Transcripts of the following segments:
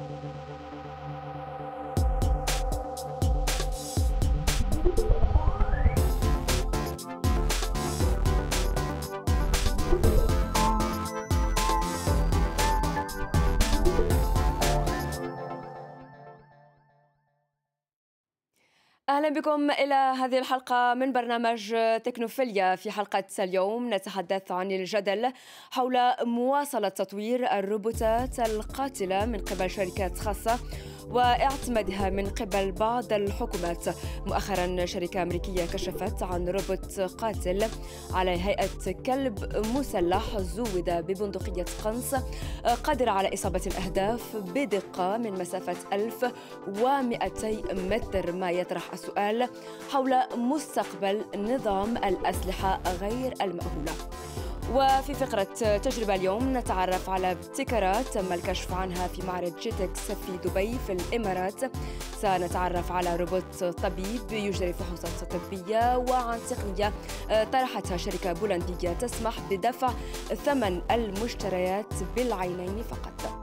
Thank you أهلا بكم إلى هذه الحلقة من برنامج تكنوفيليا. في حلقة اليوم نتحدث عن الجدل حول مواصلة تطوير الروبوتات القاتلة من قبل شركات خاصة واعتمادها من قبل بعض الحكومات. مؤخرا شركة أمريكية كشفت عن روبوت قاتل على هيئة كلب مسلح زود ببندقية قنص قادر على إصابة الأهداف بدقة من مسافة 1200 متر ما يطرح السؤال حول مستقبل نظام الأسلحة غير المأهولة. وفي فقرة تجربة اليوم نتعرف على ابتكارات تم الكشف عنها في معرض GITEX في دبي في الإمارات. سنتعرف على روبوت طبيب يجري فحوصات طبية وعن تقنية طرحتها شركة بولندية تسمح بدفع ثمن المشتريات بالعينين فقط.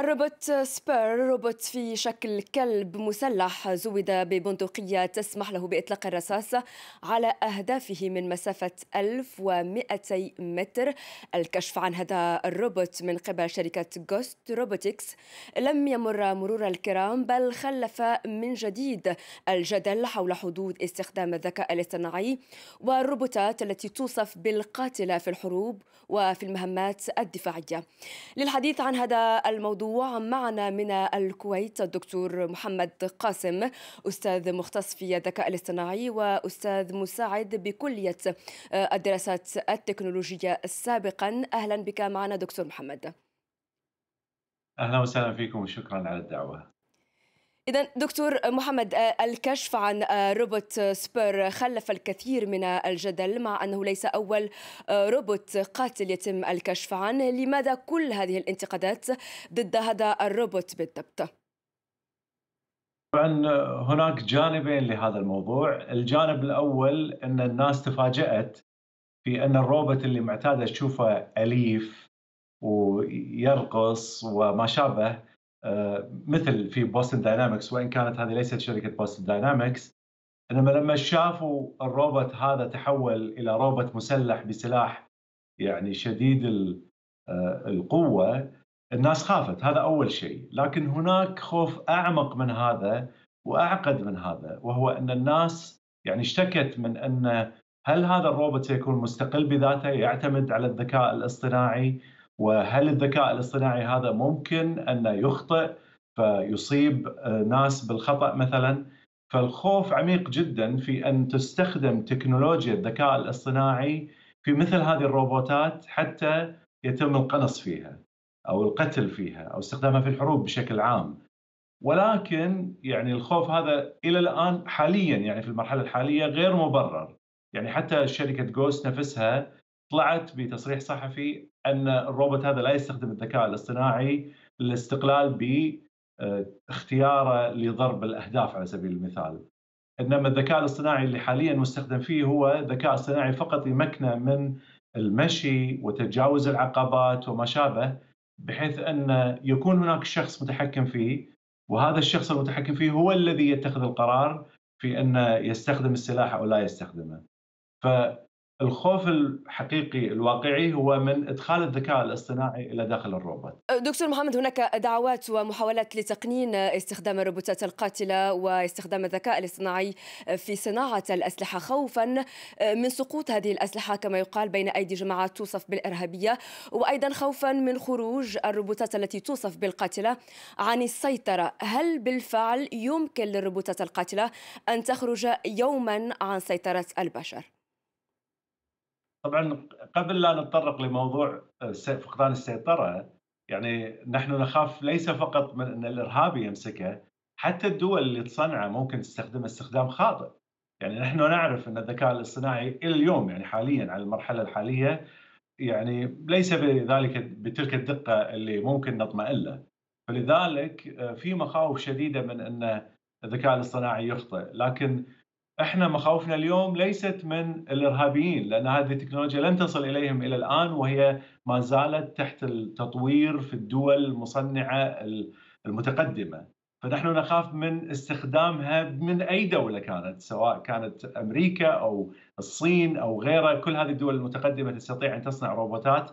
الروبوت SPUR روبوت في شكل كلب مسلح زود ببندقية تسمح له بإطلاق الرصاص على أهدافه من مسافة 1200 متر الكشف عن هذا الروبوت من قبل شركة Ghost Robotics لم يمر مرور الكرام بل خلف من جديد الجدل حول حدود استخدام الذكاء الاصطناعي والروبوتات التي توصف بالقاتلة في الحروب وفي المهمات الدفاعية للحديث عن هذا الموضوع معنا من الكويت الدكتور محمد قاسم أستاذ مختص في الذكاء الاصطناعي وأستاذ مساعد بكلية الدراسات التكنولوجية سابقا. أهلا بك معنا دكتور محمد. أهلا وسهلا فيكم وشكرا على الدعوة. إذا دكتور محمد الكشف عن روبوت SPUR خلف الكثير من الجدل مع أنه ليس أول روبوت قاتل يتم الكشف عنه. لماذا كل هذه الانتقادات ضد هذا الروبوت بالضبط؟ طبعا هناك جانبين لهذا الموضوع. الجانب الأول أن الناس تفاجأت في أن الروبوت اللي معتادة تشوفه أليف ويرقص وما شابه. مثل في Boston Dynamics وإن كانت هذه ليست شركة Boston Dynamics إنما لما شافوا الروبوت هذا تحول إلى روبوت مسلح بسلاح يعني شديد القوة الناس خافت. هذا أول شيء. لكن هناك خوف أعمق من هذا وأعقد من هذا وهو أن الناس يعني اشتكت من أن هل هذا الروبوت سيكون مستقل بذاته يعتمد على الذكاء الاصطناعي وهل الذكاء الاصطناعي هذا ممكن أن يخطئ فيصيب ناس بالخطأ مثلا؟ فالخوف عميق جدا في أن تستخدم تكنولوجيا الذكاء الاصطناعي في مثل هذه الروبوتات حتى يتم القنص فيها أو القتل فيها أو استخدامها في الحروب بشكل عام. ولكن يعني الخوف هذا إلى الآن حاليا يعني في المرحلة الحالية غير مبرر. يعني حتى شركة جوست نفسها طلعت بتصريح صحفي أن الروبوت هذا لا يستخدم الذكاء الاصطناعي للاستقلال باختياره لضرب الأهداف على سبيل المثال. إنما الذكاء الاصطناعي اللي حاليا مستخدم فيه هو ذكاء اصطناعي فقط يمكنه من المشي وتجاوز العقبات وما شابه بحيث أن يكون هناك شخص متحكم فيه وهذا الشخص المتحكم فيه هو الذي يتخذ القرار في انه يستخدم السلاح أو لا يستخدمه. ف الخوف الحقيقي الواقعي هو من إدخال الذكاء الاصطناعي إلى داخل الروبوت. دكتور محمد هناك دعوات ومحاولات لتقنين استخدام الروبوتات القاتلة واستخدام الذكاء الاصطناعي في صناعة الأسلحة خوفا من سقوط هذه الأسلحة كما يقال بين أيدي جماعات توصف بالإرهابية وأيضا خوفا من خروج الروبوتات التي توصف بالقاتلة عن السيطرة، هل بالفعل يمكن للروبوتات القاتلة أن تخرج يوما عن سيطرة البشر؟ طبعا قبل لا نتطرق لموضوع فقدان السيطرة يعني نحن نخاف ليس فقط من أن الارهابي يمسكه حتى الدول اللي تصنعه ممكن تستخدمه استخدام خاطئ. يعني نحن نعرف أن الذكاء الاصطناعي إلى اليوم يعني حاليا على المرحلة الحالية يعني ليس بذلك بتلك الدقة اللي ممكن نطمئن له. فلذلك في مخاوف شديدة من أن الذكاء الاصطناعي يخطئ. لكن إحنا مخاوفنا اليوم ليست من الإرهابيين لأن هذه التكنولوجيا لم تصل إليهم إلى الآن وهي ما زالت تحت التطوير في الدول المصنعة المتقدمة. فنحن نخاف من استخدامها من أي دولة كانت سواء كانت أمريكا أو الصين أو غيرها. كل هذه الدول المتقدمة تستطيع أن تصنع روبوتات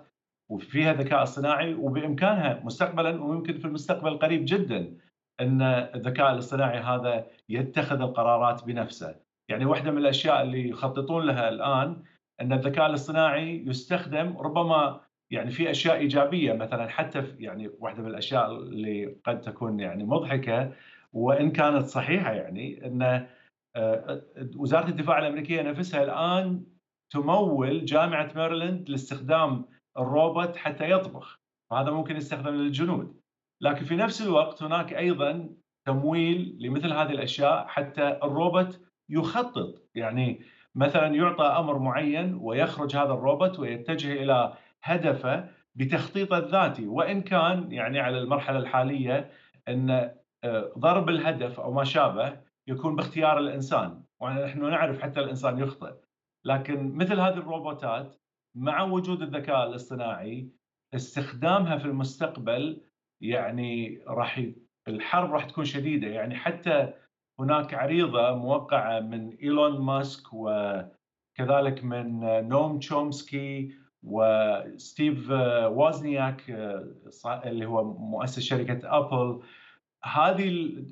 وفيها ذكاء اصطناعي وبإمكانها مستقبلا ويمكن في المستقبل القريب جدا أن الذكاء الاصطناعي هذا يتخذ القرارات بنفسه. يعني واحدة من الأشياء اللي يخططون لها الآن أن الذكاء الاصطناعي يستخدم ربما يعني في أشياء إيجابية مثلا حتى يعني واحدة من الأشياء اللي قد تكون يعني مضحكة وإن كانت صحيحة يعني أن آه، وزارة الدفاع الأمريكية نفسها الآن تمول جامعة ميرلاند لاستخدام الروبوت حتى يطبخ. وهذا ممكن يستخدم للجنود. لكن في نفس الوقت هناك أيضا تمويل لمثل هذه الأشياء حتى الروبوت يخطط يعني مثلا يعطى أمر معين ويخرج هذا الروبوت ويتجه إلى هدفه بتخطيطه الذاتي. وإن كان يعني على المرحلة الحالية إن آه، ضرب الهدف أو ما شابه يكون باختيار الإنسان. ونحن نعرف حتى الإنسان يخطئ. لكن مثل هذه الروبوتات مع وجود الذكاء الاصطناعي استخدامها في المستقبل يعني راح الحرب راح تكون شديدة. يعني حتى هناك عريضة موقعة من إيلون ماسك وكذلك من نوم تشومسكي وستيف وازنياك اللي هو مؤسس شركة أبل. هذه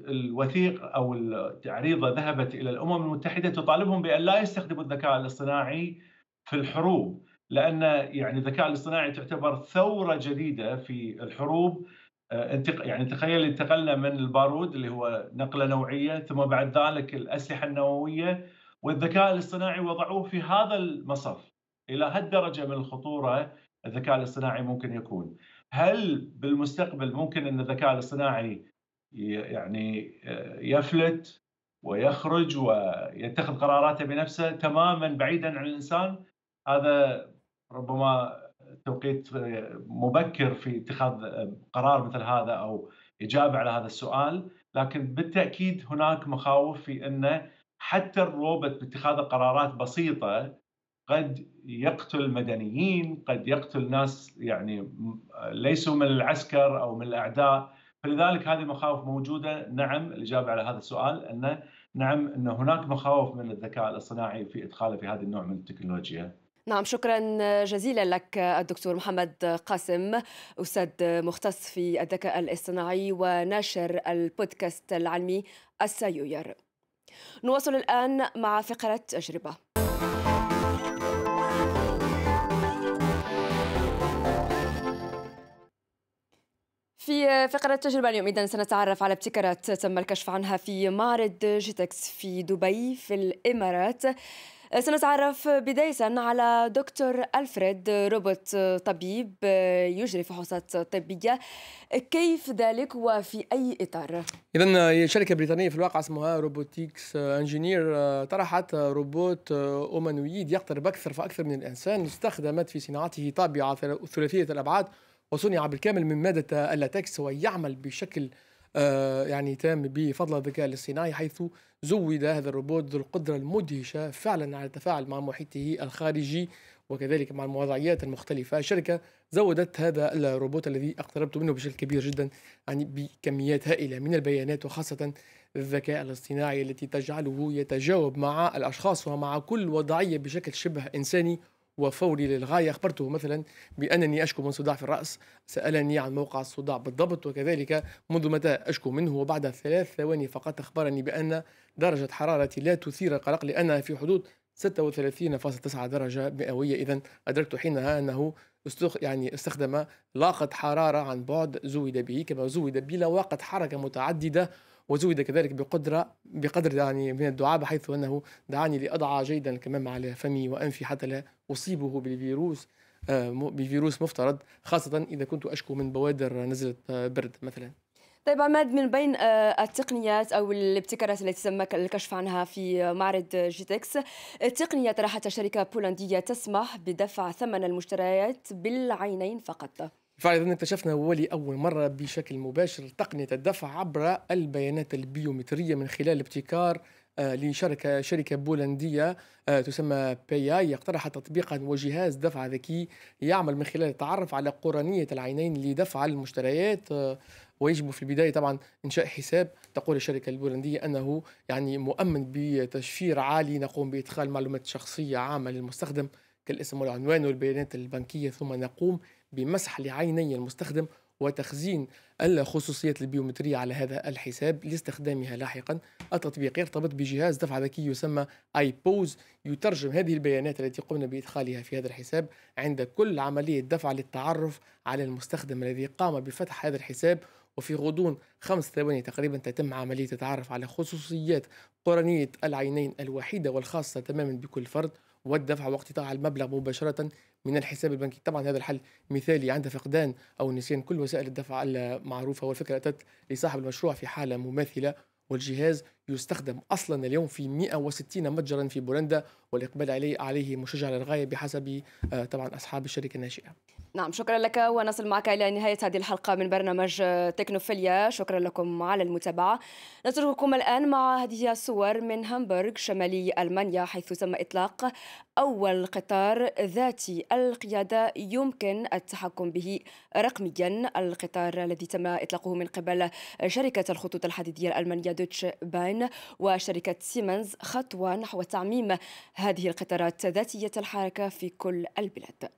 الوثيقه أو العريضة ذهبت إلى الأمم المتحدة تطالبهم بأن لا يستخدموا الذكاء الاصطناعي في الحروب لأن يعني الذكاء الاصطناعي تعتبر ثورة جديدة في الحروب. يعني تخيل انتقلنا من البارود اللي هو نقلة نوعية ثم بعد ذلك الأسلحة النووية والذكاء الاصطناعي وضعوه في هذا المصف إلى هالدرجة من الخطورة الذكاء الاصطناعي ممكن يكون. هل بالمستقبل ممكن أن الذكاء الاصطناعي يعني آه، يفلت ويخرج ويتخذ قراراته بنفسه تماما بعيدا عن الإنسان؟ هذا ربما توقيت مبكر في اتخاذ قرار مثل هذا أو إجابة على هذا السؤال، لكن بالتأكيد هناك مخاوف في انه حتى الروبوت باتخاذ قرارات بسيطة قد يقتل مدنيين، قد يقتل ناس يعني ليسوا من العسكر أو من الأعداء، فلذلك هذه المخاوف موجودة، نعم الإجابة على هذا السؤال انه نعم أن هناك مخاوف من الذكاء الاصطناعي في إدخاله في هذا النوع من التكنولوجيا. نعم شكرا جزيلا لك الدكتور محمد قاسم أستاذ مختص في الذكاء الاصطناعي وناشر البودكاست العلمي السيوير نواصل الآن مع فقرة تجربة في فقرة تجربة اليوم إذا سنتعرف على ابتكارات تم الكشف عنها في معرض جيتكس في دبي في الإمارات. سنتعرف بداية على دكتور ألفريد روبوت طبيب يجري فحوصات طبية كيف ذلك وفي أي إطار؟ إذا هي شركة بريطانية في الواقع اسمها Robotics Engineer طرحت روبوت humanoid يقترب أكثر فأكثر من الإنسان استخدمت في صناعته طابعة ثلاثية الأبعاد وصنع بالكامل من مادة اللاتكس ويعمل بشكل آه، يعني تام بفضل الذكاء الاصطناعي حيث زود هذا الروبوت ذو القدرة المدهشة فعلا على التفاعل مع محيطه الخارجي وكذلك مع الوضعيات المختلفة. الشركة زودت هذا الروبوت الذي اقتربت منه بشكل كبير جدا يعني بكميات هائلة من البيانات وخاصة الذكاء الاصطناعي التي تجعله يتجاوب مع الأشخاص ومع كل وضعية بشكل شبه إنساني وفوري للغاية. أخبرته مثلا بأنني أشكو من صداع في الرأس. سألني عن موقع الصداع بالضبط وكذلك منذ متى أشكو منه. وبعد ثلاث ثواني فقط أخبرني بأن درجة حرارتي لا تثير القلق لأنها في حدود 36.9 درجة مئوية. إذا أدركت حينها أنه استخ... يعني استخدم لاقة حرارة عن بعد زود به كما زود بلواقة حركة متعددة. وزود كذلك بقدرة بقدر يعني من الدعابة حيث أنه دعاني لأضع جيدا الكمام على فمي وأنفي حتى لا أصيبه بالفيروس آه، بفيروس مفترض خاصة إذا كنت أشكو من بوادر نزلة آه، برد مثلا. طيب عماد من بين آه، التقنيات أو الابتكارات التي تم الكشف عنها في معرض جيتكس تقنيه طرحتها شركة بولندية تسمح بدفع ثمن المشتريات بالعينين فقط. فعلا اكتشفنا ولأول مرة بشكل مباشر تقنية الدفع عبر البيانات البيومترية من خلال ابتكار لشركة شركة بولندية تسمى باي اقترحت تطبيقا وجهاز دفع ذكي يعمل من خلال التعرف على قرنية العينين لدفع المشتريات ويجب في البداية طبعا إنشاء حساب. تقول الشركة البولندية أنه يعني مؤمن بتشفير عالي نقوم بإدخال معلومات شخصية عامة للمستخدم. كالاسم والعنوان والبيانات البنكية ثم نقوم بمسح لعيني المستخدم وتخزين الخصوصيات البيومترية على هذا الحساب لاستخدامها لاحقا. التطبيق يرتبط بجهاز دفع ذكي يسمى اي بوز يترجم هذه البيانات التي قمنا بإدخالها في هذا الحساب عند كل عملية دفع للتعرف على المستخدم الذي قام بفتح هذا الحساب. وفي غضون خمس ثواني تقريبا تتم عملية التعرف على خصوصيات قرنية العينين الوحيدة والخاصة تماما بكل فرد. والدفع واقتطاع المبلغ مباشرة من الحساب البنكي. طبعا هذا الحل مثالي عند فقدان أو نسيان كل وسائل الدفع المعروفة. والفكرة أتت لصاحب المشروع في حالة مماثلة والجهاز يستخدم أصلا اليوم في 160 متجرا في بولندا والإقبال عليه عليه مشجع للغاية بحسب آه، طبعا أصحاب الشركة الناشئة. نعم شكرا لك ونصل معك إلى نهاية هذه الحلقة من برنامج تكنوفيليا. شكرا لكم على المتابعة. نترككم الآن مع هذه الصور من هامبورغ شمالي ألمانيا حيث تم إطلاق أول قطار ذاتي القيادة يمكن التحكم به رقميا. القطار الذي تم إطلاقه من قبل شركة الخطوط الحديدية الألمانية Deutsche Bahn. وشركة سيمنز خطوة نحو تعميم هذه القطارات ذاتية الحركة في كل البلاد.